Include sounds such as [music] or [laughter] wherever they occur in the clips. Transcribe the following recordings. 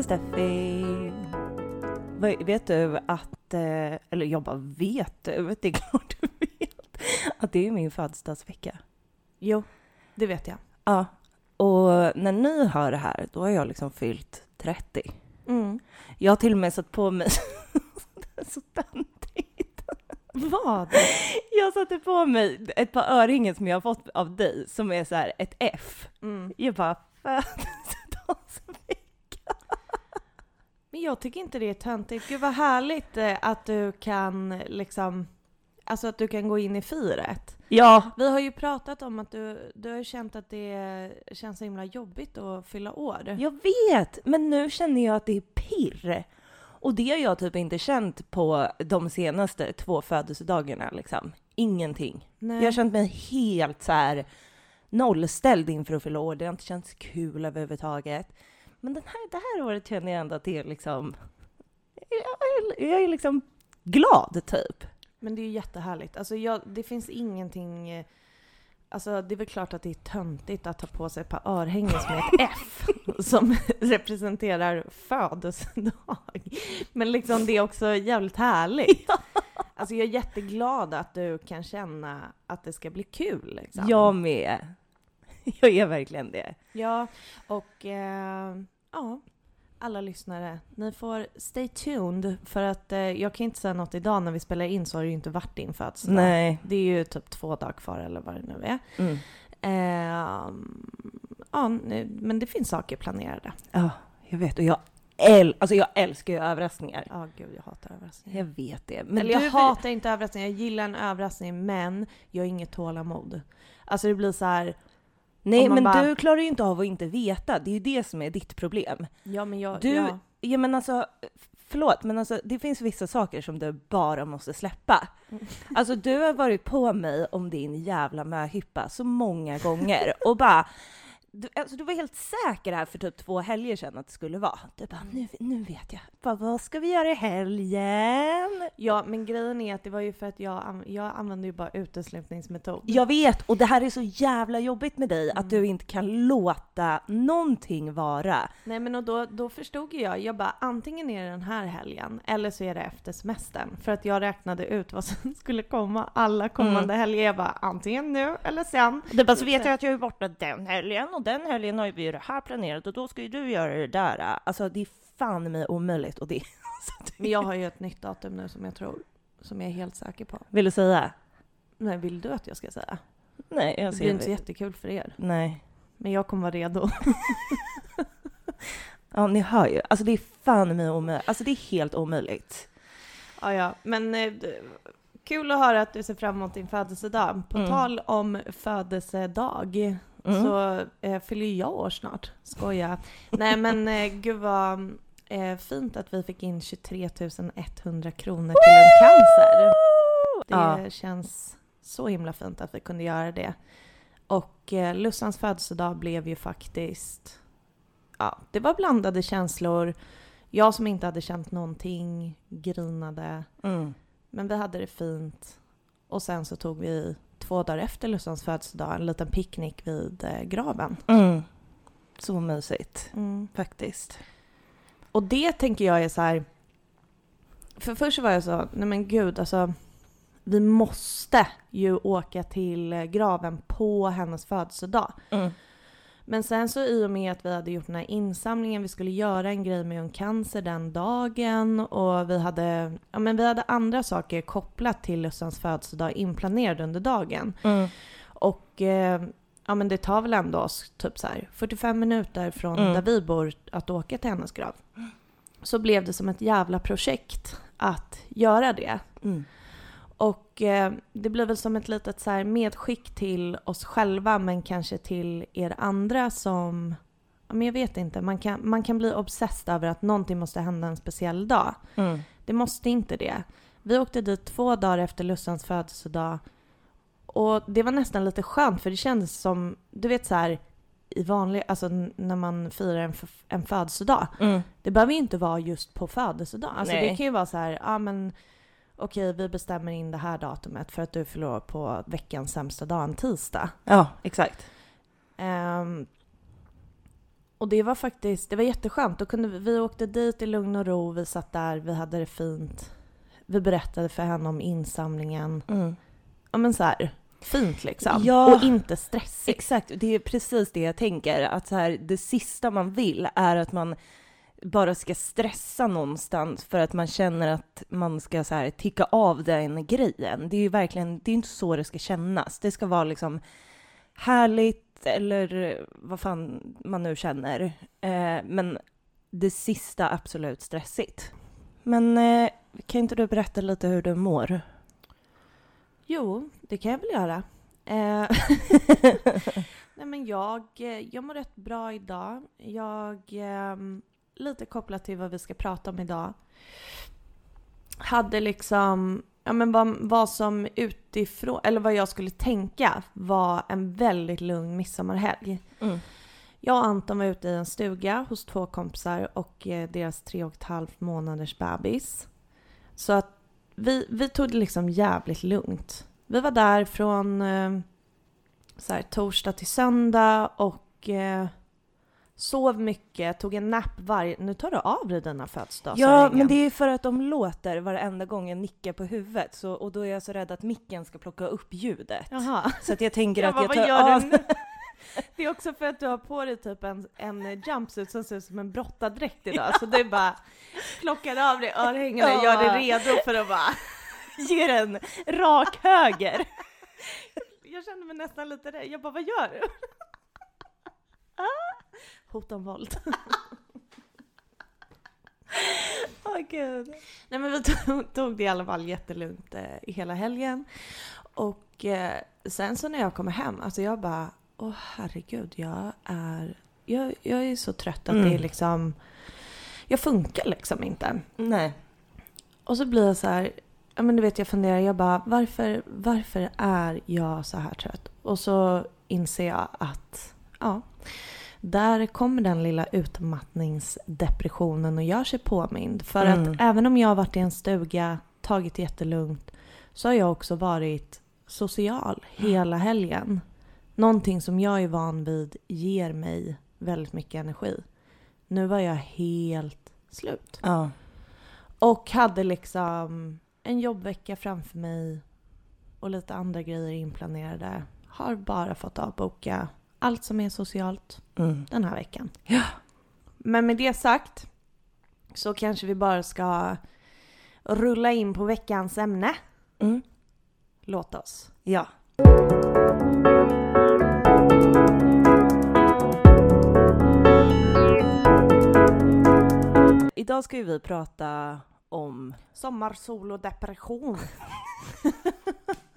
heter Steffi. Vet du att, eh, eller jag bara vet du, det är [laughs] klart du vet, att det är min födelsedagsvecka. Jo, det vet jag. Ja, och när ni hör det här, då har jag liksom fyllt 30. Mm. Jag har till och med satt på mig, det [laughs] är så töntigt. Vad? Jag satte på mig ett par örhängen som jag har fått av dig, som är så här ett F. Mm. Jag bara, födelsedagsvecka. Men jag tycker inte det är töntigt. Gud vad härligt eh, att du kan liksom, alltså att du kan gå in i firet. Ja, Vi har ju pratat om att du, du har känt att det känns så himla jobbigt att fylla år. Jag vet, men nu känner jag att det är pirr. Och det har jag typ inte känt på de senaste två födelsedagarna liksom. Ingenting. Nej. Jag har känt mig helt så här nollställd inför att fylla år. Det har inte känts kul överhuvudtaget. Men den här, det här året känner jag ändå att det är liksom... Jag är, jag är liksom glad typ. Men det är ju jättehärligt. Alltså jag, det finns ingenting... eh, Alltså det är väl klart att det är töntigt att ta på sig ett par örhängen som är ett F [laughs] som representerar födelsedag. Men liksom det är också jävligt härligt. Alltså jag är jätteglad att du kan känna att det ska bli kul. Liksom. Jag med. [laughs] Jag är verkligen det. Ja, och eh, ja, alla lyssnare, ni får stay tuned för att eh, jag kan inte säga något idag när vi spelar in så har det ju inte varit din födelsedag. Nej. Det är ju typ två dagar kvar eller vad det nu är. Mm. Ehm, ja, men det finns saker planerade. Ja, jag vet. Och jag, äl- alltså jag älskar ju överraskningar. Ja, gud jag hatar överraskningar. Jag vet det. Men eller jag du, hatar inte överraskningar, jag gillar en överraskning men jag har inget tålamod. Alltså det blir så här, Nej, men bara- du klarar ju inte av att inte veta. Det är ju det som är ditt problem. ja men jag, Du, ja. ja men alltså, förlåt, men alltså det finns vissa saker som du bara måste släppa. Mm. Alltså du har varit på mig om din jävla möhippa så många gånger och bara du, alltså, du var helt säker här för typ två helger sedan att det skulle vara. Du bara, nu, nu vet jag. Bara, vad ska vi göra i helgen? ja men grejen är att det var ju för att jag, jag använde ju bara uteslutningsmetod. Jag vet, och det här är så jävla jobbigt med dig, Mm. att du inte kan låta någonting vara. Nej men och då, då förstod jag, jag bara antingen är det den här helgen eller så är det efter semestern. För att jag räknade ut vad som [laughs] skulle komma alla kommande helger. Jag bara antingen nu eller sen. Det bara, så vet jag att jag är borta den helgen och den helgen har vi ju det här planerat och då ska ju du göra det där. Alltså det är fan mig omöjligt och det [laughs] så det- Men jag har ju ett nytt datum nu som jag tror, som jag är helt säker på. Vill du säga? Nej, vill du att jag ska säga? Nej, jag Det ser blir inte så jättekul för er. Nej. Men jag kommer vara redo. [laughs] Ja, ni hör ju. Alltså det är fan mig omöjligt. Alltså det är helt omöjligt. ja, ja, men eh, kul att höra att du ser fram emot din födelsedag. På Mm. tal om födelsedag Mm. så eh, fyller jag år snart. Skoja. Nej men eh, gud vad eh, fint att vi fick in 23 100 kronor till en cancer. Det Ja. känns så himla fint att vi kunde göra det. Och eh, Lussans födelsedag blev ju faktiskt... Ja, det var blandade känslor. Jag som inte hade känt någonting grinade. Mm. Men vi hade det fint. Och sen så tog vi två dagar efter Lussans födelsedag en liten picknick vid eh, graven. Mm. Så mysigt, Mm. faktiskt. Och det tänker jag är så här... För först var jag så, nej men gud alltså. Vi måste ju åka till eh, graven på hennes födelsedag. Mm. Men sen så i och med att vi hade gjort den här insamlingen, vi skulle göra en grej med Ung Cancer den dagen och vi hade, ja men vi hade andra saker kopplat till Lussans födelsedag inplanerade under dagen. Mm. Och eh, ja men det tar väl ändå oss typ så här 45 minuter från Mm. där vi bor att åka till hennes grav. Så blev det som ett jävla projekt att göra det. Mm. Och eh, det blir väl som ett litet så medskick till oss själva men kanske till er andra som ja, men jag vet inte, man kan, man kan bli obsessed över att någonting måste hända en speciell dag. Mm. Det måste inte det. Vi åkte dit två dagar efter Lussans födelsedag och det var nästan lite skönt för det kändes som, du vet så här i vanlig, alltså när man firar en, en födelsedag. Mm. Det behöver ju inte vara just på födelsedag. Alltså Nej. det kan ju vara så här, ja men okej vi bestämmer in det här datumet för att du förlorar på veckans sämsta dag, en tisdag. Ja, exakt. Ehm, och det var faktiskt, det var jätteskönt. Då kunde vi, vi åkte dit i lugn och ro, vi satt där, vi hade det fint. Vi berättade för henne om insamlingen. Mm. Ja men så här, fint liksom. Ja. Och inte stressigt. Exakt, det är precis det jag tänker. Att så här, det sista man vill är att man bara ska stressa någonstans för att man känner att man ska så här, ticka av den grejen. Det är ju verkligen, det är inte så det ska kännas. Det ska vara liksom härligt eller vad fan man nu känner. Eh, men det sista absolut stressigt. Men eh, kan inte du berätta lite hur du mår? Jo, det kan jag väl göra. Eh, [laughs] Nej men jag, eh, jag mår rätt bra idag. Jag, eh, lite kopplat till vad vi ska prata om idag, hade liksom, ja men vad, vad som utifrån, eller vad jag skulle tänka var en väldigt lugn midsommarhelg. Mm. Jag och Anton var ute i en stuga hos två kompisar och eh, deras tre och ett halvt månaders bebis. Så att vi, vi tog det liksom jävligt lugnt. Vi var där från eh, så här, torsdag till söndag och eh, sov mycket, tog en napp varje... Nu tar du av dig dina födelsedagsörhängen. Ja, men det är för att de låter varenda gång jag nickar på huvudet, så, och då är jag så rädd att micken ska plocka upp ljudet. Jaha. Så att jag tänker Jag att bara, jag vad tar gör av... [laughs] Det är också för att du har på dig typ en, en jumpsuit som ser ut som en brottardräkt idag, så du bara plockar av dig örhängena och gör dig redo för att bara... [laughs] Ger en rak höger. [laughs] Jag kände mig nästan lite rädd. Jag bara, vad gör du? Hot om våld. [laughs] Åh gud. Nej men vi tog, tog det i alla fall jättelugnt eh, i hela helgen. Och eh, sen så när jag kommer hem, alltså jag bara, åh herregud, jag är, jag, jag är så trött att Mm. det är liksom, jag funkar liksom inte. Nej. Och så blir jag så här, ja men du vet jag funderar, jag bara varför, varför är jag så här trött? Och så inser jag att, ja, där kommer den lilla utmattningsdepressionen och gör sig påmind. För Mm. att även om jag har varit i en stuga, tagit det jättelugnt, så har jag också varit social hela helgen. Någonting som jag är van vid ger mig väldigt mycket energi. Nu var jag helt slut. Ja. Och hade liksom en jobbvecka framför mig och lite andra grejer inplanerade. Har bara fått avboka allt som är socialt Mm. den här veckan. Ja. Men med det sagt så kanske vi bara ska rulla in på veckans ämne. Mm. Låt oss. Ja. Idag ska ju vi prata om... Sommarsol och depression. [laughs]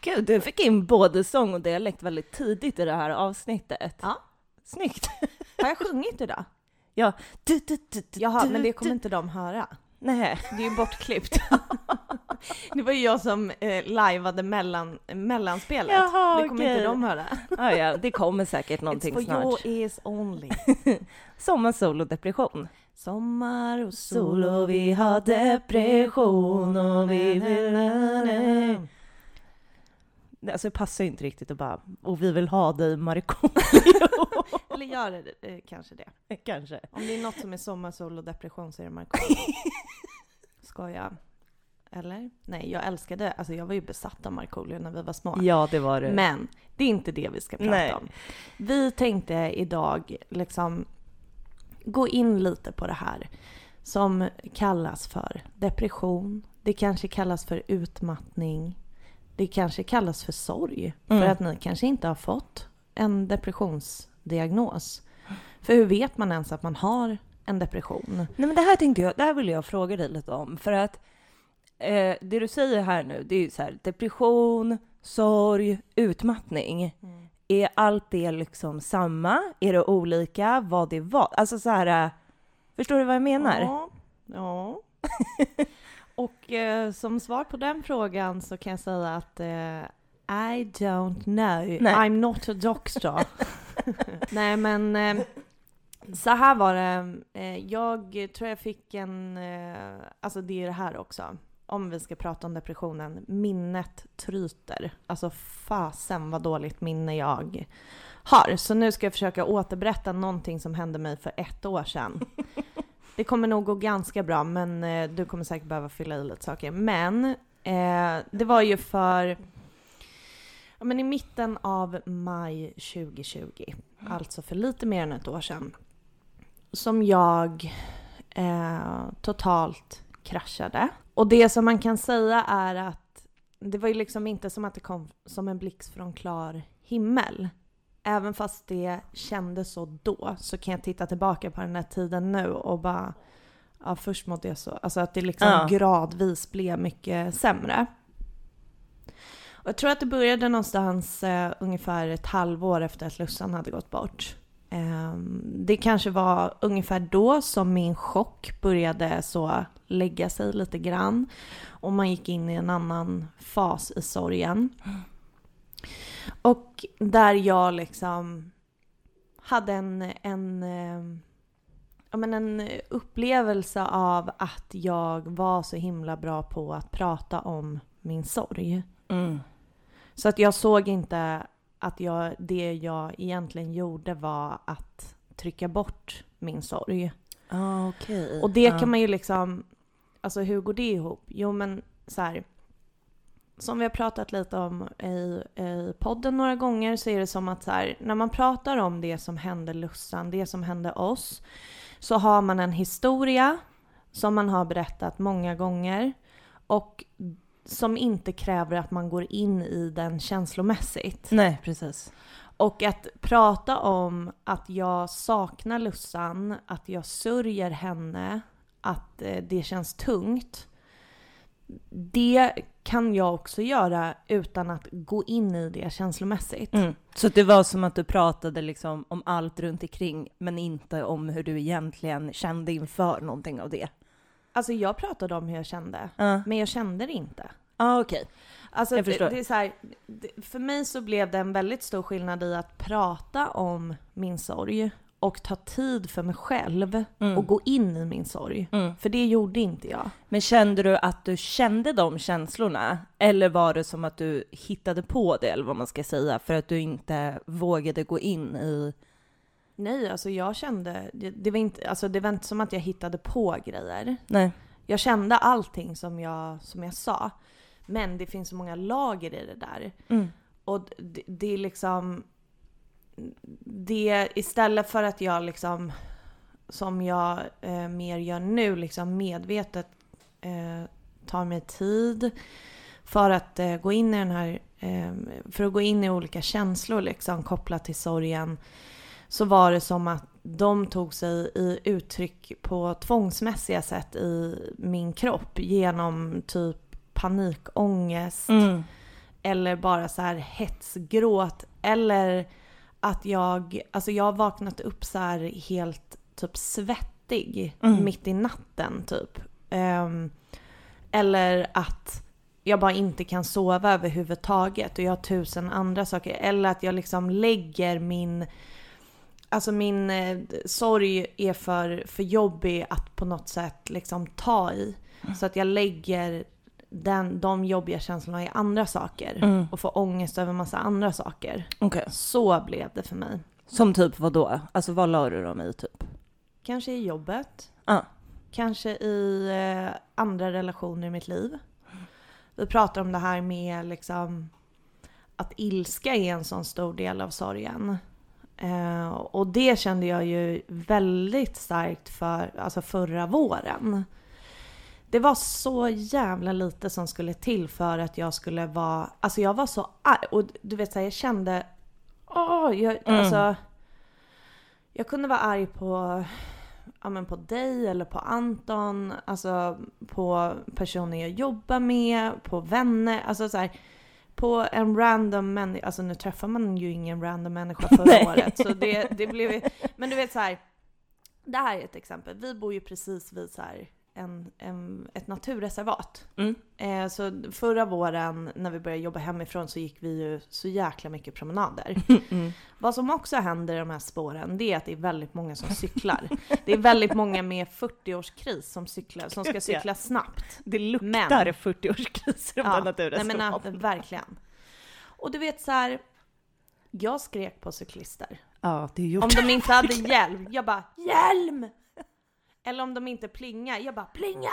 Gud, du fick in både sång och dialekt väldigt tidigt i det här avsnittet. Ja. Snyggt! [laughs] Har jag sjungit idag? Ja. Du, du, du, du, Jaha, men det kommer inte de höra. Nej. Det är ju bortklippt. [laughs] det var ju jag som eh, lajvade mellan, mellanspelet. Jaha, det kommer okej. inte de höra. Ah, ja, det kommer säkert någonting It's for snart. your ears only. [laughs] Sommar, sol och depression. Sommar och Sol och vi har depression och vi vill... Alltså det passar ju inte riktigt att bara, och vi vill ha dig Markoolio. [laughs] Eller gör det eh, kanske det. [laughs] Kanske. Om det är något som är sommar, sol och depression så är det Markoolio. [laughs] Skoja. Eller? Nej, jag älskade, alltså jag var ju besatt av Markoolio när vi var små. Ja, det var det. Men det är inte det vi ska prata Nej. om. Vi tänkte idag liksom gå in lite på det här som kallas för depression. Det kanske kallas för utmattning. Det kanske kallas för sorg. För Mm. att ni kanske inte har fått en depressionsdiagnos. För hur vet man ens att man har en depression? Nej men det här tänkte jag, det här vill jag fråga dig lite om. För att eh, det du säger här nu, det är ju så här depression, sorg, utmattning. Är allt det liksom samma? Är det olika? Vad det var? Alltså så här, eh, förstår du vad jag menar? Ja. ja. [laughs] Och eh, som svar på den frågan så kan jag säga att eh, I don't know. Nej. I'm not a doctor. [laughs] Nej men eh, så här var det. Eh, jag tror jag fick en, eh, alltså det är det här också. Om vi ska prata om depressionen. Minnet tryter. Alltså fasen vad dåligt minne jag har. Så nu ska jag försöka återberätta någonting som hände mig för ett år sedan. [laughs] Det kommer nog gå ganska bra, men eh, du kommer säkert behöva fylla i lite saker. Men eh, det var ju för, ja men i mitten av maj 2020, alltså för lite mer än ett år sedan, som jag eh, totalt kraschade. Och det som man kan säga är att det var ju liksom inte som att det kom som en blixt från klar himmel. Även fast det kändes så då så kan jag titta tillbaka på den här tiden nu och bara Ja först mådde jag så, alltså att det liksom Ja. gradvis blev mycket sämre. Och jag tror att det började någonstans eh, ungefär ett halvår efter att Lussan hade gått bort. Ehm, det kanske var ungefär då som min chock började så lägga sig lite grann. Och man gick in i en annan fas i sorgen. Och där jag liksom hade en, en, eh, ja, men en upplevelse av att jag var så himla bra på att prata om min sorg. Mm. Så att jag såg inte att jag, det jag egentligen gjorde var att trycka bort min sorg. Ah, okej. Och det Ah. kan man ju liksom, alltså hur går det ihop? Jo men så här. Som vi har pratat lite om i, i podden några gånger så är det som att så här, när man pratar om det som hände Lussan, det som hände oss, så har man en historia som man har berättat många gånger och som inte kräver att man går in i den känslomässigt. Nej, precis. Och att prata om att jag saknar Lussan, att jag sörjer henne, att eh, det känns tungt. Det kan jag också göra utan att gå in i det känslomässigt. Mm. Så det var som att du pratade liksom om allt runt omkring men inte om hur du egentligen kände inför någonting av det? Alltså jag pratade om hur jag kände, Ja, men jag kände det inte. ah, okej. Alltså Jag det, förstår. det är så här, det, för mig så blev det en väldigt stor skillnad i att prata om min sorg och ta tid för mig själv Mm. och gå in i min sorg. Mm. För det gjorde inte jag. Men kände du att du kände de känslorna? Eller var det som att du hittade på det, eller vad man ska säga, för att du inte vågade gå in i... Nej, alltså jag kände, det, det, var inte, alltså det var inte som att jag hittade på grejer. Nej. Jag kände allting som jag, som jag sa. Men det finns så många lager i det där. Mm. Och det, det är liksom... Det, istället för att jag liksom, som jag eh, mer gör nu, liksom medvetet eh, tar mig tid för att eh, gå in i den här, eh, för att gå in i olika känslor liksom kopplat till sorgen. Så var det som att de tog sig i uttryck på tvångsmässiga sätt i min kropp genom typ panikångest Mm. eller bara så här hetsgråt eller att jag, alltså jag har vaknat upp så här helt typ svettig Mm. mitt i natten typ. Ehm, eller att jag bara inte kan sova överhuvudtaget och jag har tusen andra saker. Eller att jag liksom lägger min, alltså min eh, sorg är för, för jobbig att på något sätt liksom ta i. Så att jag lägger den, de jobbiga känslorna i andra saker Mm. och får ångest över massa andra saker. Okej. Så blev det för mig. Som typ vad då? Alltså vad la du dem i typ? Kanske i jobbet, Ja. kanske i eh, andra relationer i mitt liv. Vi pratar om det här med liksom att ilska är en sån stor del av sorgen. Eh, och det kände jag ju väldigt starkt för alltså förra våren. Det var så jävla lite som skulle till för att jag skulle vara, alltså jag var så arg och du vet så här, jag kände, åh, jag, Mm. alltså. Jag kunde vara arg på, ja men på dig eller på Anton, alltså på personer jag jobbar med, på vänner, alltså så här, på en random människa, alltså nu träffar man ju ingen random människa förra Nej. året så det, det blev men du vet så här. Det här är ett exempel, vi bor ju precis vid så här en, en, ett naturreservat. Mm. Eh, så förra våren när vi började jobba hemifrån så gick vi ju så jäkla mycket promenader. [laughs] Mm. Vad som också händer i de här spåren det är att det är väldigt många som cyklar. Det är väldigt många med 40-årskris som cyklar, som ska cykla snabbt. Det luktar Men- 40-årskriser om Ja, den nej men naturreservat. äh, verkligen. Och du vet så här. Jag skrek på cyklister. Ja, det gjort. Om de inte hade hjälm, jag bara HJÄLM! Eller om de inte plingar, jag bara PLINGA!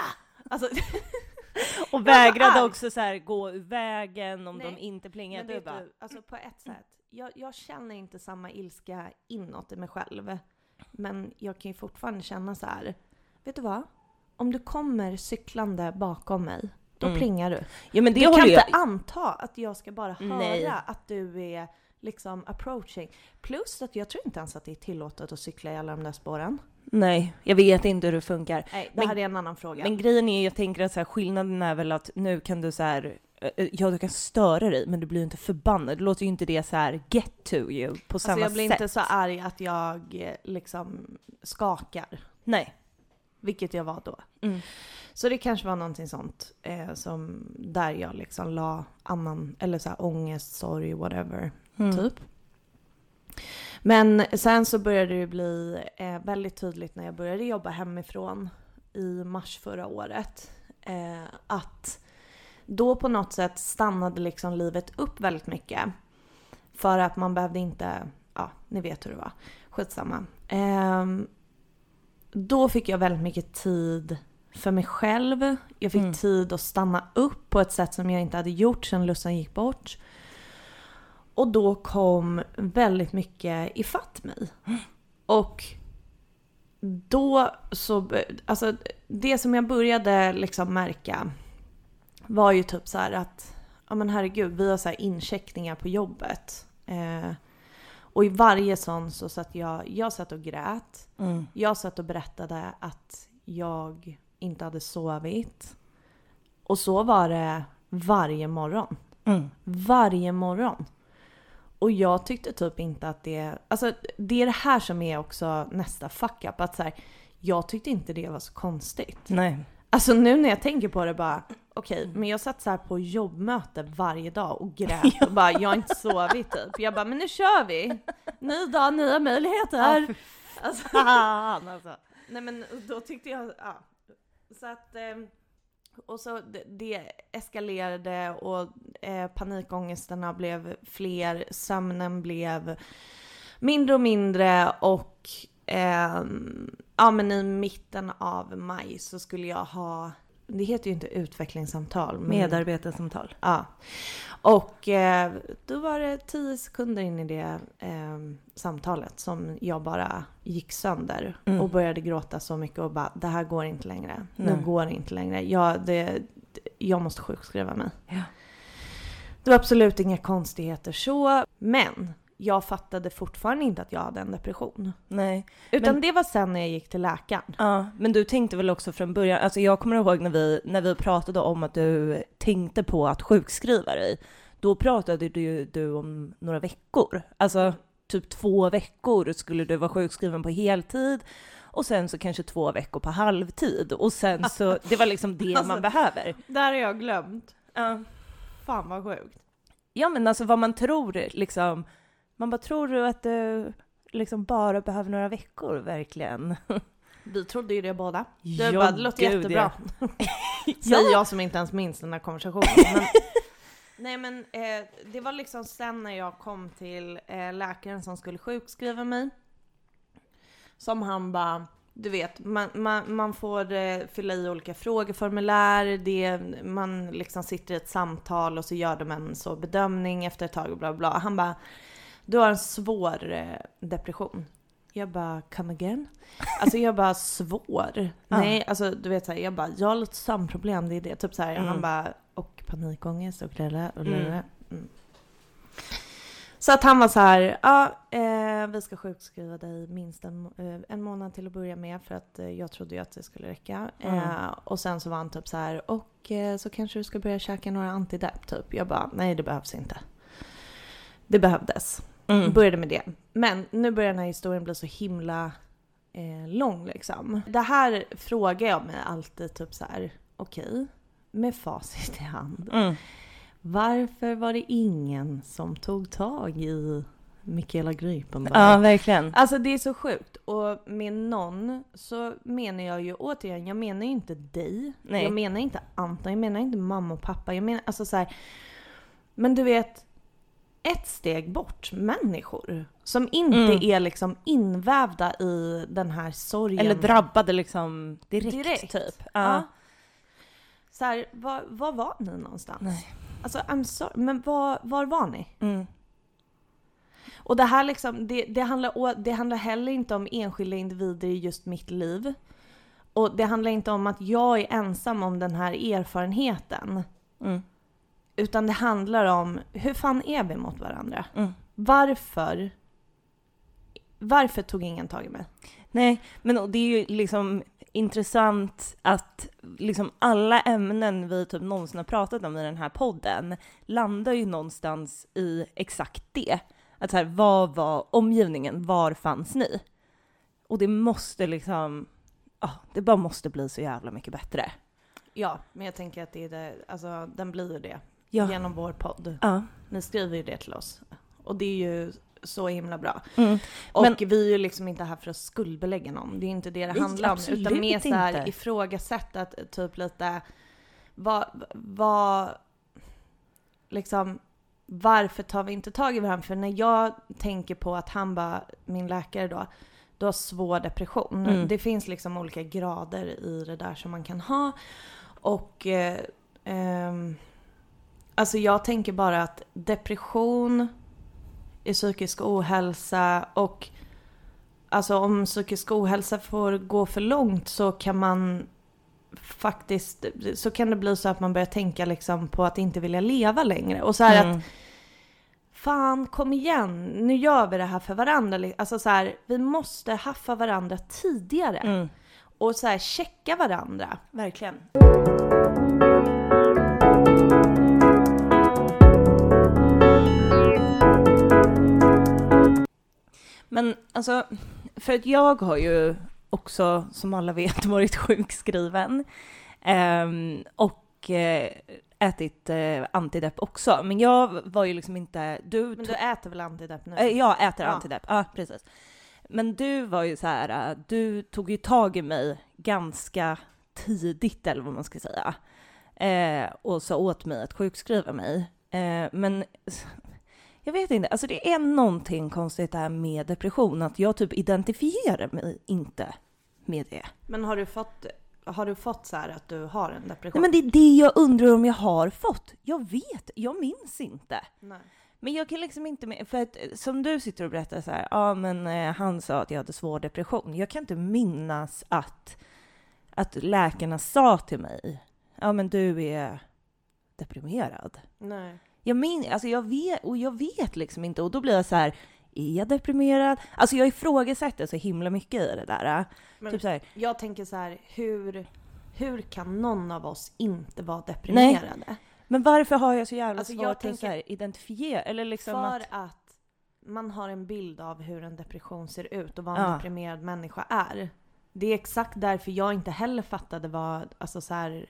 Alltså, [laughs] Och vägrade också så här gå ur vägen om Nej, de inte plingade. men Du vet bara, du, alltså på ett sätt. Jag, jag känner inte samma ilska inåt i mig själv. Men jag kan ju fortfarande känna så här. Vet du vad? Om du kommer cyklande bakom mig, då Mm. plingar du. ja men det Du kan jag. inte anta att jag ska bara höra Nej. att du är liksom approaching. Plus att jag tror inte ens att det är tillåtet att cykla i alla de där spåren. Nej, jag vet inte hur det funkar. Nej, det Men- här är en annan fråga. Men grejen är, jag tänker att så här, skillnaden är väl att nu kan du så här, eh, ja du kan störa dig men du blir inte förbannad. Det låter ju inte det så här get to you på samma alltså jag blir sätt. inte så arg att jag eh, liksom skakar. Nej. Vilket jag var då. Mm. Så det kanske var någonting sånt eh, som där jag liksom la annan, eller så här ångest, sorg, whatever, Mm. typ. Men sen så började det bli eh, väldigt tydligt när jag började jobba hemifrån i mars förra året. Eh, att då på något sätt stannade liksom livet upp väldigt mycket. För att man behövde inte, ja ni vet hur det var. Skitsamma. Ehm, då fick jag väldigt mycket tid för mig själv. Jag fick Mm. tid att stanna upp på ett sätt som jag inte hade gjort sedan Lussan gick bort. Och då kom väldigt mycket ifatt mig. Och då så, alltså det som jag började liksom märka var ju typ så här att, ja men herregud, vi har så här incheckningar på jobbet. Eh, och i varje sån så satt jag, jag satt och grät. Mm. Jag satt och berättade att jag inte hade sovit. Och så var det varje morgon. Mm. Varje morgon. Och jag tyckte typ inte att det... Alltså det är det här som är också nästa fuck up. Att så här, jag tyckte inte det var så konstigt. Nej. Alltså nu när jag tänker på det bara, okej, men jag satt så här på jobbmöte varje dag och grät [laughs] och bara, jag har inte sovit typ. Jag bara, men nu kör vi! Ny dag, nya möjligheter! Alltså, Fan alltså. Nej men då tyckte jag, ja. Så att, eh, och så det, det eskalerade och eh, panikångesterna blev fler, sömnen blev mindre och mindre och eh, ja men i mitten av maj så skulle jag ha, det heter ju inte utvecklingssamtal. Men, Medarbetarsamtal. Ja. Och eh, då var det tio sekunder in i det eh, samtalet som jag bara gick sönder Mm. och började gråta så mycket och bara det här går inte längre. Nu Nej. går det inte längre. Jag, det, jag måste sjukskriva mig. Ja. Det var absolut inga konstigheter så, men jag fattade fortfarande inte att jag hade en depression. Nej. Utan Men- det var sen när jag gick till läkaren. Ja, men du tänkte väl också från början, alltså jag kommer ihåg när vi, när vi pratade om att du tänkte på att sjukskriva dig. Då pratade du, du om några veckor. Alltså typ två veckor skulle du vara sjukskriven på heltid och sen så kanske två veckor på halvtid. Och sen så, [laughs] det var liksom det Alltså- man behöver. Där har jag glömt. Ja. Fan vad sjukt. ja men alltså vad man tror liksom, man bara tror du att du liksom bara behöver några veckor verkligen? [laughs] Vi trodde ju det båda. Du Ja, bara, det låter jättebra. Ja. [laughs] [laughs] Säger jag som inte ens minns den här konversationen. Men, nej men eh, det var liksom sen när jag kom till eh, läkaren som skulle sjukskriva mig. Som han bara, du vet, man, man, man får eh, fylla i olika frågeformulär, det, man liksom sitter i ett samtal och så gör de en så bedömning efter ett tag och bla bla. Han bara, du har en svår eh, depression. Jag bara, come again? Alltså jag bara, svår? Nej, alltså du vet såhär, jag bara, jag har lite sömnproblem, det är det. Typ såhär, Mm. han bara, och panikångest och lilla och lilla. Mm. Så att han var så här, ja, eh, vi ska sjukskriva dig minst en, eh, en månad till att börja med för att eh, jag trodde ju att det skulle räcka. Mm. Eh, och sen så var han typ så här, och eh, så kanske du ska börja käka några antidepp typ. Jag bara, nej det behövs inte. Det behövdes. Mm. Började med det. Men nu börjar den här historien bli så himla eh, lång liksom. Det här frågar jag mig alltid typ så här, okej, med facit i hand. Mm. Varför var det ingen som tog tag i Mikaela Grypenberg? Ja, verkligen. Alltså det är så sjukt. Och med någon så menar jag ju återigen, jag menar ju inte dig. Nej. Jag menar inte Anton, jag menar inte mamma och pappa. Jag menar alltså så här. Men du vet, ett steg bort människor. Som inte Mm. är liksom invävda i den här sorgen. Eller drabbade liksom direkt, Direkt. typ. Ja. Så här, var, var var ni någonstans? Nej. Alltså I'm sorry, men var, var var ni? Mm. Och det här liksom, det, det, handlar, det handlar heller inte om enskilda individer i just mitt liv. Och det handlar inte om att jag är ensam om den här erfarenheten. Mm. Utan det handlar om, hur fan är vi mot varandra? Mm. Varför? Varför tog ingen tag i mig? Nej, men det är ju liksom intressant att liksom alla ämnen vi typ någonsin har pratat om i den här podden landar ju någonstans i exakt det. Att så här, vad var omgivningen? Var fanns ni? Och det måste liksom, ja, det bara måste bli så jävla mycket bättre. Ja, men jag tänker att det är det, alltså den blir ju det. Ja. Genom vår podd. Ja. Ni skriver ju det till oss. Och det är ju så himla bra. Mm. Och Men- vi är ju liksom inte här för att skuldbelägga någon. Det är inte det det handlar om. Utan mer så här inte. ifrågasätta typ lite vad, vad, liksom varför tar vi inte tag i varandra? För när jag tänker på att han bara, min läkare då, du har svår depression. Mm. Det finns liksom olika grader i det där som man kan ha. Och eh, ehm, alltså jag tänker bara att depression är psykisk ohälsa och alltså om psykisk ohälsa får gå för långt så kan man faktiskt, så kan det bli så att man börjar tänka liksom på att inte vilja leva längre. Och så här att Mm. fan kom igen, nu gör vi det här för varandra. Alltså så här, vi måste haffa varandra tidigare. Mm. Och så här checka varandra. Verkligen. Men alltså, för att jag har ju också, som alla vet, [laughs] varit sjukskriven. Ehm, och eh, ätit eh, antidepp också. Men jag var ju liksom inte... Du, Men du äter väl antidepp nu? Eh, Jag äter Ja. antidepp, ja precis. Men du var ju så här, äh, du tog ju tag i mig ganska tidigt eller vad man ska säga. Eh, och sa åt mig att sjukskriva mig. Eh, men jag vet inte, alltså det är någonting konstigt där med depression, att jag typ identifierar mig inte med det. Men har du fått, har du fått så här att du har en Nej, depression? men det är det jag undrar om jag har fått. Jag vet, jag minns inte. Nej. Men jag kan liksom inte, för att som du sitter och berättar så här, ja men eh, han sa att jag hade svår depression. Jag kan inte minnas att, att läkarna sa till mig, ja men du är deprimerad. Nej. Jag min, alltså jag vet, och jag vet liksom inte, och då blir jag så här, är jag deprimerad? Alltså jag ifrågasätter så himla mycket i det där. Men Typ så här, jag tänker så här, hur, hur kan någon av oss inte vara deprimerade? men varför har jag så jävla Alltså, svårt jag att tänker- så här, identifiera, eller liksom För att, att... man har en bild av hur en depression ser ut och vad Ja. en deprimerad människa är. Det är exakt därför jag inte heller fattade vad, alltså så här,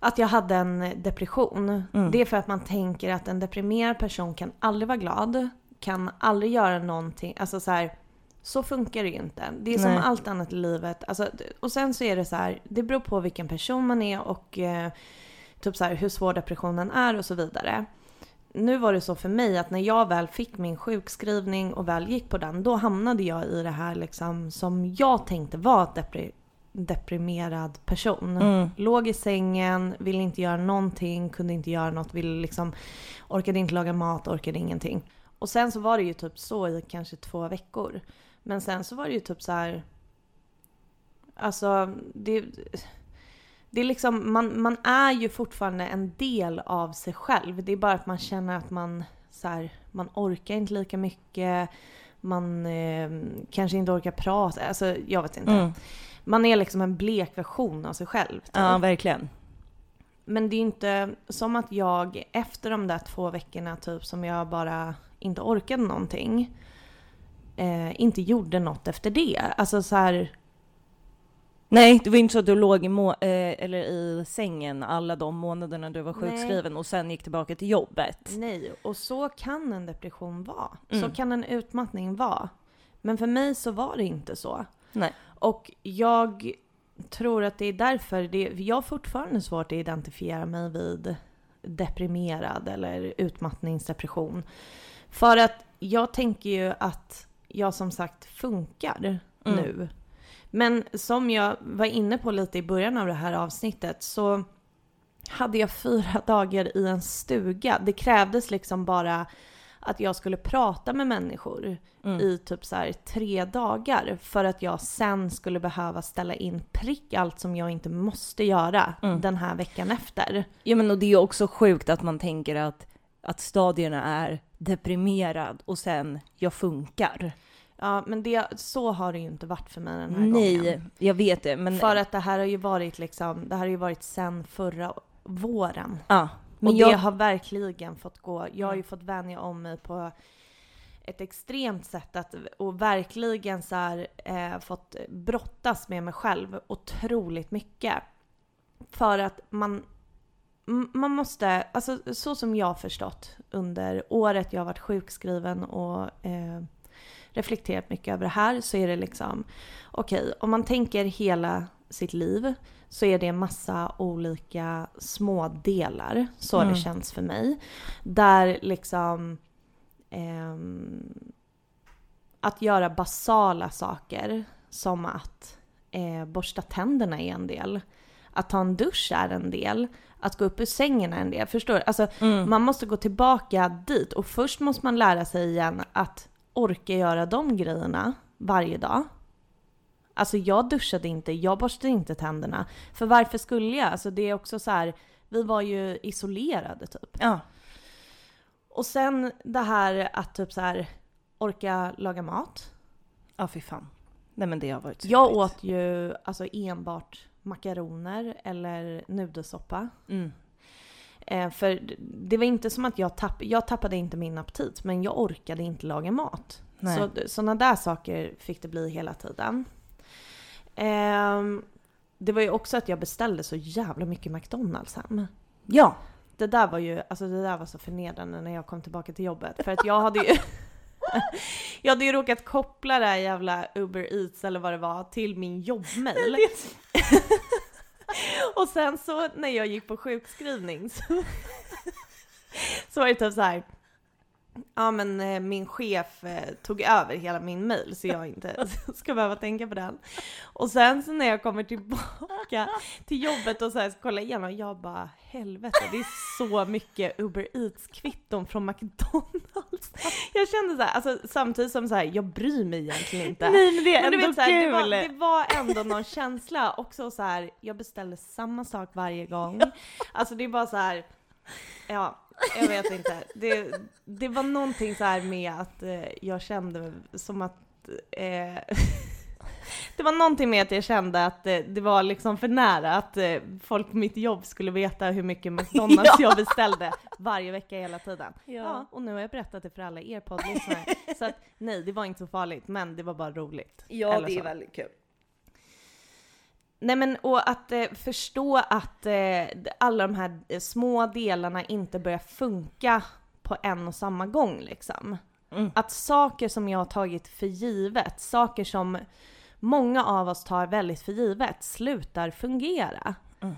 att jag hade en depression. Mm. Det är för att man tänker att en deprimerad person kan aldrig vara glad, kan aldrig göra någonting, alltså så här. Så funkar det ju inte. Det är som Nej. allt annat i livet. Alltså, och sen så är det så här, det beror på vilken person man är och eh, typ så här, hur svår depressionen är och så vidare. Nu var det så för mig att när jag väl fick min sjukskrivning och väl gick på den, då hamnade jag i det här liksom som jag tänkte var ett depri- deprimerad person. mm, Låg i sängen, ville inte göra någonting, kunde inte göra något, ville liksom, orkade inte laga mat, orkade ingenting. Och sen så var det ju typ så i kanske två veckor. Men sen så var det ju typ så här. Alltså, det, det är liksom, man, man är ju fortfarande en del av sig själv. Det är bara att man känner att man, så här, man orkar inte lika mycket. Man eh, kanske inte orkar prata, alltså jag vet inte. mm. Man är liksom en blek version av sig själv. typ. ja verkligen. Men det är inte som att jag efter de där två veckorna typ som jag bara inte orkade någonting. Eh, inte gjorde något efter det. Alltså så här, Nej, det var inte så att du låg i, må- eh, eller i sängen alla de månaderna du var Nej. sjukskriven och sen gick tillbaka till jobbet. nej. Och så kan en depression vara. Mm. Så kan en utmattning vara. Men för mig så var det inte så. Nej. Och jag tror att det är därför det, jag har fortfarande svårt att identifiera mig vid deprimerad eller utmattningsdepression. För att jag tänker ju att jag som sagt funkar Mm. nu. Men som jag var inne på lite i början av det här avsnittet så hade jag fyra [laughs] dagar i en stuga. Det krävdes liksom bara att jag skulle prata med människor Mm. i typ så här tre dagar för att jag sen skulle behöva ställa in prick allt som jag inte måste göra Mm. den här veckan efter. Ja men och det är också sjukt att man tänker att, att stadierna är deprimerad och sen jag funkar. Ja, men det, så har det ju inte varit för mig den här Nej, gången. jag vet det men... För att det här har ju varit liksom, det här har ju varit sen förra våren. ja, men och jag... det har verkligen fått gå. Jag har ju fått vänja om mig på ett extremt sätt att, och verkligen så här, eh, fått brottas med mig själv otroligt mycket. För att man, man måste, alltså så som jag förstått under året jag har varit sjukskriven och eh, reflekterat mycket över det här så är det liksom, okej, om man tänker hela sitt liv så är det en massa olika små delar, så Mm. det känns för mig. Där liksom ehm, att göra basala saker som att eh, borsta tänderna är en del. Att ta en dusch är en del. Att gå upp ur sängen är en del. Förstår du? Alltså, Mm. man måste gå tillbaka dit och först måste man lära sig igen att orka göra de grejerna varje dag. Alltså jag duschade inte, jag borstade inte tänderna. För varför skulle jag? Alltså det är också så här, vi var ju isolerade typ. Ja. Och sen det här att typ så här orka laga mat. Ja, fy fan. Nej men det har varit Jag jobbigt. åt ju alltså enbart makaroner eller nudelsoppa. Mm. Eh, för det var inte som att jag tappade, jag tappade inte min aptit men jag orkade inte laga mat. Nej. Så sådana där saker fick det bli hela tiden. Ehm, det var ju också att jag beställde så jävla mycket McDonalds hem. Ja. Det där var ju, alltså det där var så förnedrande när jag kom tillbaka till jobbet. För att jag hade ju [laughs] Jag hade ju råkat koppla det här jävla Uber Eats eller vad det var till min jobbmail. [laughs] [laughs] Och sen så när jag gick på sjukskrivning så, så var det typ så här. Ja men eh, min chef eh, tog över hela min mail så jag inte [laughs] ska behöva tänka på den. Och sen så när jag kommer tillbaka till jobbet och så här ska kolla igenom, jag bara helvete det är så mycket Uber Eats-kvitton från McDonalds. Jag kände så här, alltså samtidigt som så här, jag bryr mig egentligen inte. Nej men det är Men ändå vet, så här, det, var, det var ändå någon känsla också så här. jag beställde samma sak varje gång. Alltså det är bara så här. ja, jag vet inte. Det, det var någonting så här med att eh, jag kände som att eh, [laughs] det var någonting med att jag kände att eh, det var liksom för nära att eh, folk på mitt jobb skulle veta hur mycket McDonalds [laughs] Ja. jag beställde varje vecka hela tiden. Ja. Ja, och nu har jag berättat det för alla er poddlyssnare. så att nej, det var inte så farligt, men det var bara roligt. Ja, Eller det är så. väldigt kul. Nej men och att eh, förstå att eh, alla de här eh, små delarna inte börjar funka på en och samma gång liksom. Mm. Att saker som jag har tagit för givet, saker som många av oss tar väldigt för givet, slutar fungera. Mm.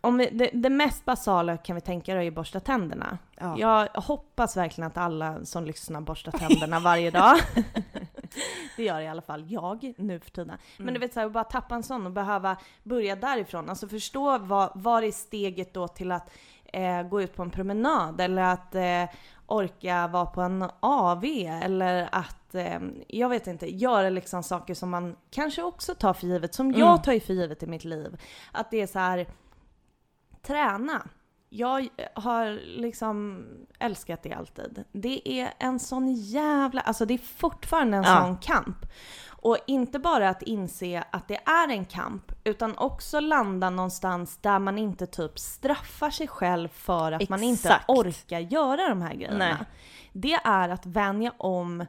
Om vi, det, det mest basala kan vi tänka är ju borsta tänderna. Ja. Jag hoppas verkligen att alla som lyssnar borstar tänderna varje dag. [laughs] [laughs] [laughs] det gör i alla fall jag nu för tiden. Men Mm. du vet såhär, bara tappa en sån och behöva börja därifrån. Alltså förstå vad, vad är steget då till att eh, gå ut på en promenad eller att eh, orka vara på en AV eller att, eh, jag vet inte, göra liksom saker som man kanske också tar för givet, som Mm. jag tar för givet i mitt liv. Att det är så här träna. Jag har liksom älskat det alltid. Det är en sån jävla, alltså det är fortfarande en Ja. sån kamp. Och inte bara att inse att det är en kamp, utan också landa någonstans där man inte typ straffar sig själv för att man inte Exakt. orkar göra de här grejerna. Nej. Det är att vänja om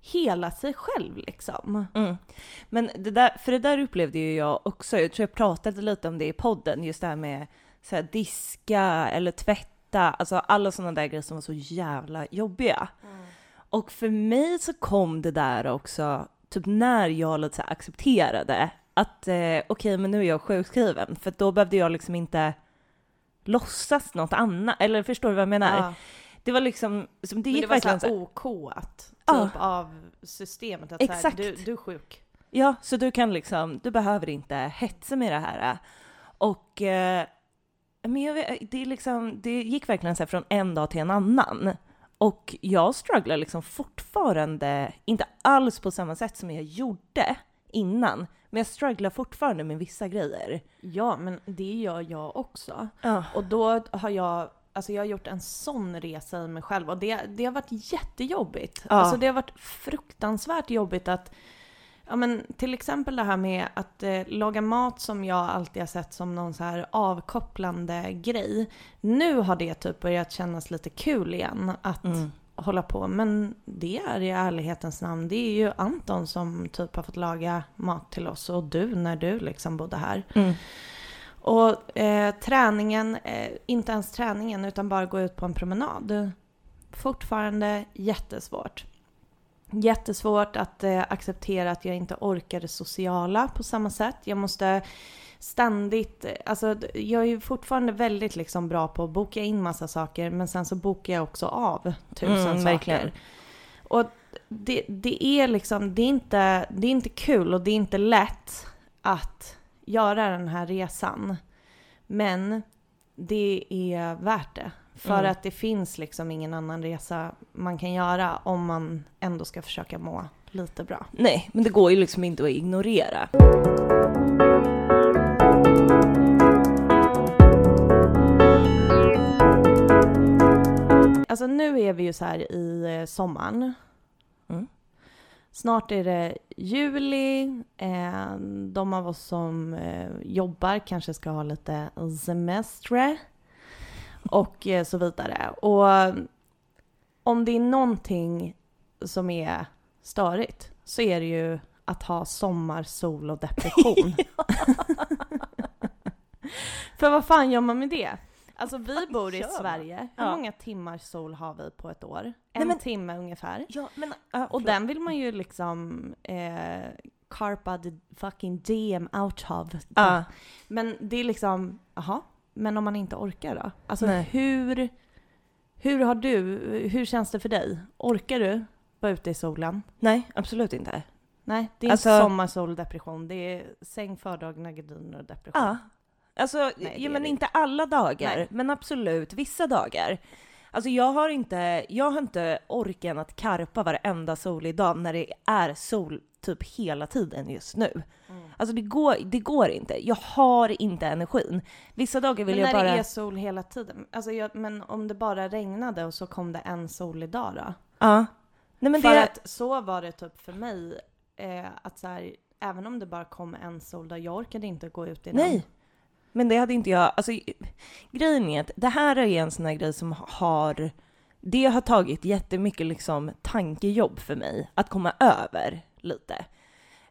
hela sig själv liksom. Mm. Men det där, för det där upplevde ju jag också, jag tror jag pratade lite om det i podden, just det här med så här, diska eller tvätta, alltså alla sådana där grejer som var så jävla jobbiga. Och för mig så kom det där också, typ när jag lite så här accepterade att eh, okej men nu är jag sjukskriven, för då behövde jag liksom inte låtsas något annat, eller förstår du vad jag menar? Ja. Det var liksom, som det Men gick det var verkligen så så här, OK att, typ Ja. av systemet. Att Så här, Exakt. du, du är sjuk. Ja, så du kan liksom, du behöver inte hetsa med det här. Och eh, men jag vet, det, är liksom, det gick verkligen så från en dag till en annan. Och jag strugglar liksom fortfarande, inte alls på samma sätt som jag gjorde innan, men jag strugglar fortfarande med vissa grejer. Ja, men det gör jag också. Ja. Och då har jag, alltså jag har gjort en sån resa i mig själv och det, det har varit jättejobbigt. Ja. Alltså det har varit fruktansvärt jobbigt att, ja men till exempel det här med att eh, laga mat som jag alltid har sett som någon så här avkopplande grej. Nu har det typ börjat kännas lite kul igen att Mm. hålla på. Men det är i ärlighetens namn, det är ju Anton som typ har fått laga mat till oss och du när du liksom bodde här. Mm. Och eh, träningen, eh, inte ens träningen utan bara gå ut på en promenad. Fortfarande jättesvårt. Jättesvårt att eh, acceptera att jag inte orkar det sociala på samma sätt. Jag måste ständigt, eh, alltså jag är ju fortfarande väldigt liksom bra på att boka in massa saker men sen så bokar jag också av tusen Mm, saker. Och det, det är liksom, det är, inte, det är inte kul och det är inte lätt att göra den här resan. Men det är värt det. För Mm. att det finns liksom ingen annan resa man kan göra om man ändå ska försöka må lite bra. Nej, men det går ju liksom inte att ignorera. Alltså nu är vi ju så här i eh, sommaren. Mm. Snart är det juli. Eh, de av oss som eh, jobbar kanske ska ha lite semester. Och eh, så vidare. Och eh, om det är någonting som är störigt så är det ju att ha sommar, sol och depression. [laughs] [laughs] För vad fan gör man med det? Alltså vi bor i? Sverige. Hur Ja. många timmar sol har vi på ett år? En Nej, men- timme ungefär. Ja, men... Uh, Och den vill man ju liksom eh, carpa the fucking DM out of. Ja. Men det är liksom, jaha, men om man inte orkar då? Alltså Nej. hur, hur har du, hur känns det för dig? Orkar du vara ute i solen? Nej, absolut inte. Nej, det är Alltså- inte depression. Det är säng, fördragna gardiner och depression. Ja. Alltså, Nej, ja, men det inte alla dagar, Nej. men absolut vissa dagar. Alltså jag har inte, jag har inte orken att karpa varenda solig dag när det är sol typ hela tiden just nu. Mm. Alltså det går, det går inte. Jag har inte energin. Vissa dagar vill Men jag när bara... det är sol hela tiden? Alltså jag, men om det bara regnade och så kom det en solig dag då? Ja. Nej men för det... att så var det typ för mig. Eh, att så här, även om det bara kom en soldag, jag orkade inte gå ut i den. Nej. Men det hade inte jag, alltså grejen är att det här är en sån här grej som har, det har tagit jättemycket liksom tankejobb för mig att komma över lite.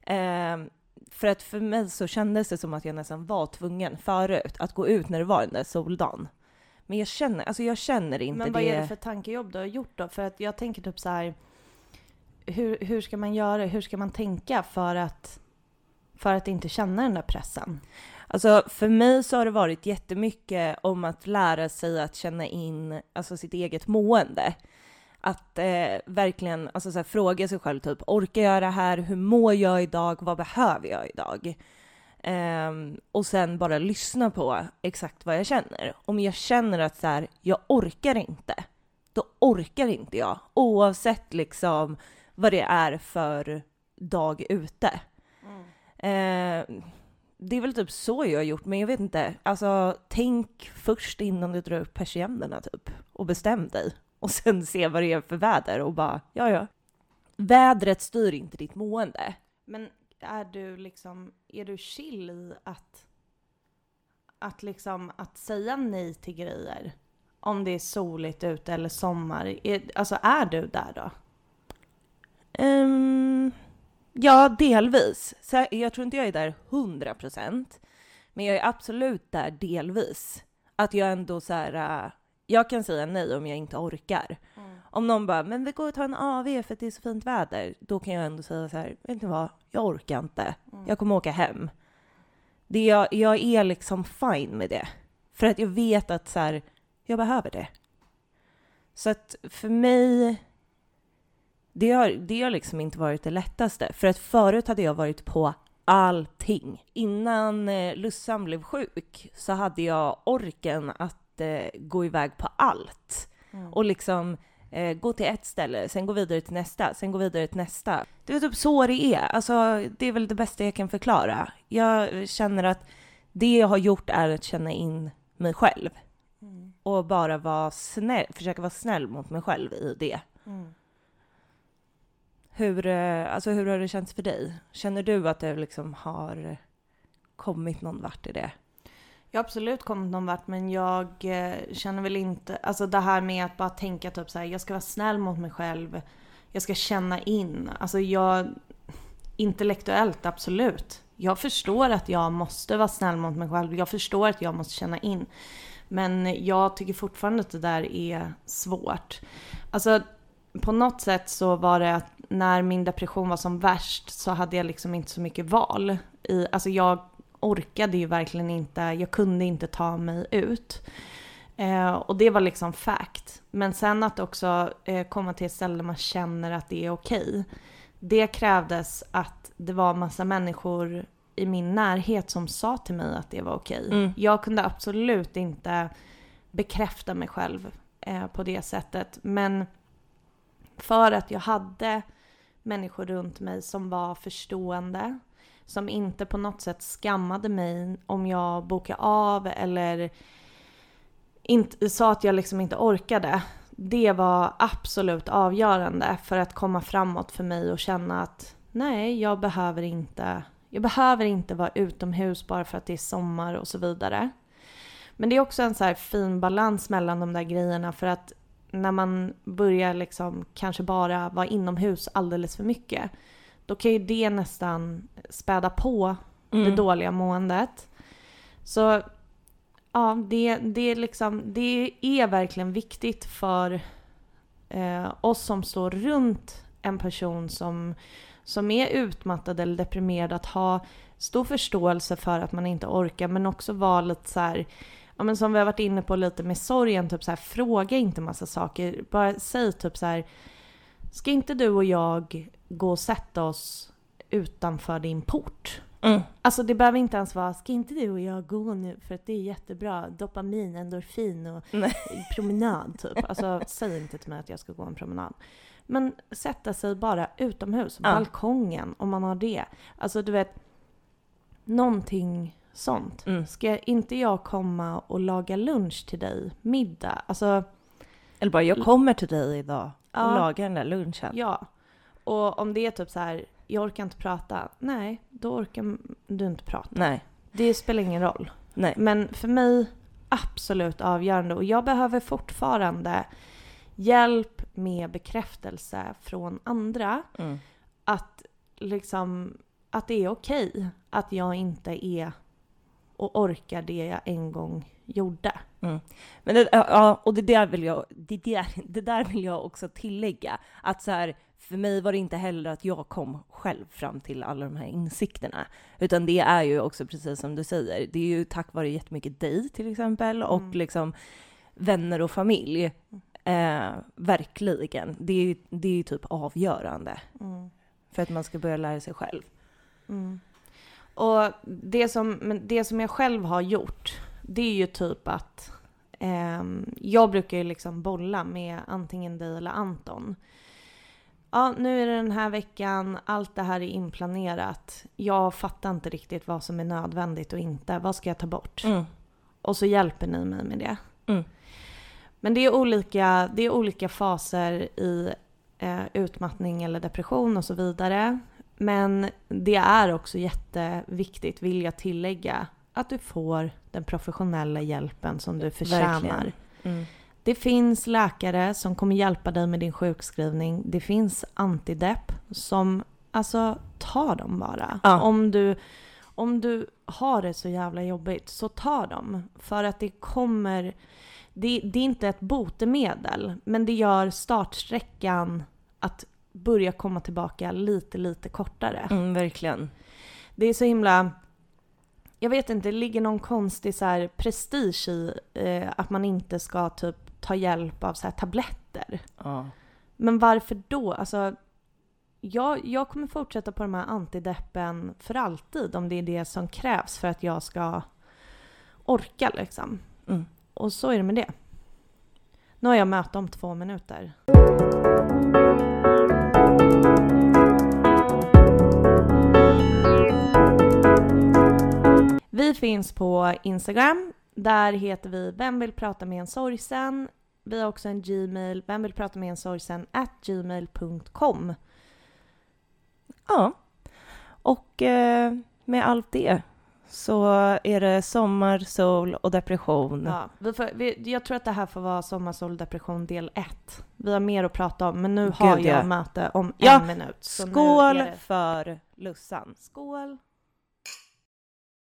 Ehm, för att för mig så kändes det som att jag nästan var tvungen förut att gå ut när det var den där soldagen. Men jag känner, alltså jag känner inte Men vad det. är det för tankejobb du har gjort då? För att jag tänker typ så här. Hur, hur ska man göra? Hur ska man tänka för att, för att inte känna den där pressen? Alltså för mig så har det varit jättemycket om att lära sig att känna in alltså, sitt eget mående. Att eh, verkligen alltså, så här, fråga sig själv typ, orkar jag det här? Hur mår jag idag? Vad behöver jag idag? Ehm, och sen bara lyssna på exakt vad jag känner. Om jag känner att så här, jag orkar inte, då orkar inte jag. Oavsett liksom vad det är för dag ute. Eh, det är väl typ så jag har gjort, men jag vet inte. Alltså, tänk först innan du drar upp persiennerna typ. Och bestäm dig. Och sen se vad det är för väder och bara, ja ja. Vädret styr inte ditt mående. Men är du liksom, är du chill i att, att liksom, att säga nej till grejer? Om det är soligt ute eller sommar. Är, alltså är du där då? Ehm, ja, delvis. Så jag tror inte jag är där 100 procent. Men jag är absolut där delvis. Att jag ändå så här, äh, jag kan säga nej om jag inte orkar. Om någon bara, men vi går och tar en AV för att det är så fint väder. Då kan jag ändå säga så här, vet ni vad, jag orkar inte. Jag kommer åka hem. Det jag, jag är liksom fine med det. För att jag vet att så här, jag behöver det. Så att för mig, det har, det har liksom inte varit det lättaste. För att förut hade jag varit på allting. Innan eh, Lussan blev sjuk så hade jag orken att eh, gå iväg på allt. Mm. Och liksom eh, gå till ett ställe, sen gå vidare till nästa, sen gå vidare till nästa. Det är typ så det är. Alltså, det är väl det bästa jag kan förklara. Jag känner att det jag har gjort är att känna in mig själv. Mm. Och bara vara snäll, försöka vara snäll mot mig själv i det. Mm. Hur, eh, alltså hur har det känts för dig? Känner du att det liksom har kommit någon vart i det? Jag har absolut kommit någon vart men jag eh, känner väl inte, alltså det här med att bara tänka typ så här, jag ska vara snäll mot mig själv. Jag ska känna in. Alltså jag, intellektuellt absolut. Jag förstår att jag måste vara snäll mot mig själv. Jag förstår att jag måste känna in. Men jag tycker fortfarande att det där är svårt. Alltså på något sätt så var det att när min depression var som värst så hade jag liksom inte så mycket val. I, alltså jag orkade ju verkligen inte, jag kunde inte ta mig ut. Eh, och det var liksom fact. Men sen att också eh, komma till ett ställe där man känner att det är okej. Det krävdes att det var massa människor i min närhet som sa till mig att det var okej. Mm. Jag kunde absolut inte bekräfta mig själv eh, på det sättet. Men för att jag hade människor runt mig som var förstående, som inte på något sätt skammade mig om jag bokade av eller inte, sa att jag liksom inte orkade. Det var absolut avgörande för att komma framåt för mig och känna att nej, jag behöver inte, jag behöver inte vara utomhus bara för att det är sommar och så vidare. Men det är också en så här fin balans mellan de där grejerna för att när man börjar liksom kanske bara vara inomhus alldeles för mycket, då kan ju det nästan späda på det dåliga måendet. Så ja, det, det, är liksom, det är verkligen viktigt för eh, oss som står runt en person som, som är utmattad eller deprimerad att ha stor förståelse för att man inte orkar men också vara lite så här, ja men som vi har varit inne på lite med sorgen, typ så här, fråga inte massa saker. Bara säg typ så här, ska inte du och jag gå och sätta oss utanför din port? Mm. Alltså det behöver inte ens vara, ska inte du och jag gå nu för att det är jättebra, dopamin, endorfin och Nej. promenad typ. Alltså säg inte till mig att jag ska gå en promenad. Men sätta sig bara utomhus, Ja. balkongen om man har det. Alltså du vet, någonting sånt. Mm. Ska inte jag komma och laga lunch till dig, middag? Alltså Eller bara, jag kommer till dig idag och Ja. lagar den där lunchen. ja. Och om det är typ så här, jag orkar inte prata. Nej, då orkar du inte prata. Nej, Det spelar ingen roll. nej. Men för mig absolut avgörande och jag behöver fortfarande hjälp med bekräftelse från andra Mm. att liksom att det är okej att jag inte är och orkar det jag en gång gjorde. Men det, ja, och det där vill jag, det där, det där vill jag också tillägga. Att så här, för mig var det inte heller att jag kom själv fram till alla de här insikterna. Utan det är ju också precis som du säger, det är ju tack vare jättemycket dig till exempel och Mm. liksom vänner och familj. Eh, verkligen. Det är, det är ju typ avgörande Mm. för att man ska börja lära sig själv. Mm. Och det som, men det som jag själv har gjort, det är ju typ att ehm, jag brukar ju liksom bolla med antingen dig eller Anton. Ja, nu är det den här veckan, allt det här är inplanerat. Jag fattar inte riktigt vad som är nödvändigt och inte. Vad ska jag ta bort? Mm. Och så hjälper ni mig med det. Mm. Men det är olika, det är olika faser i eh, utmattning eller depression och så vidare. Men det är också jätteviktigt, vill jag tillägga, att du får den professionella hjälpen som du förtjänar. Mm. Det finns läkare som kommer hjälpa dig med din sjukskrivning. Det finns antidepp som, alltså ta dem bara. Ja. Om, du, om du har det så jävla jobbigt, så ta dem. För att det kommer, det, det är inte ett botemedel, men det gör startsträckan att börja komma tillbaka lite, lite kortare. Mm, verkligen. Det är så himla... jag vet inte, det ligger någon konstig så här prestige i eh, att man inte ska typ ta hjälp av så här tabletter. Ja. Men varför då? Alltså, jag, jag kommer fortsätta på de här antideppen för alltid om det är det som krävs för att jag ska orka liksom. Mm. Och så är det med det. Nu har jag möte om två minuter. Vi finns på Instagram. Där heter vi Vem vill prata med en sorgsen? Vi har också en Gmail, vem vill prata med en sorgsen? at gmail.com. Ja. Och eh, med allt det så är det sommar, sol och depression. Ja, vi får, vi, jag tror att det här får vara Sommarsol depression del 1. Vi har mer att prata om, men nu har Gud, jag ja. möte om Ja, en minut. så Skål för Lussan! Skål!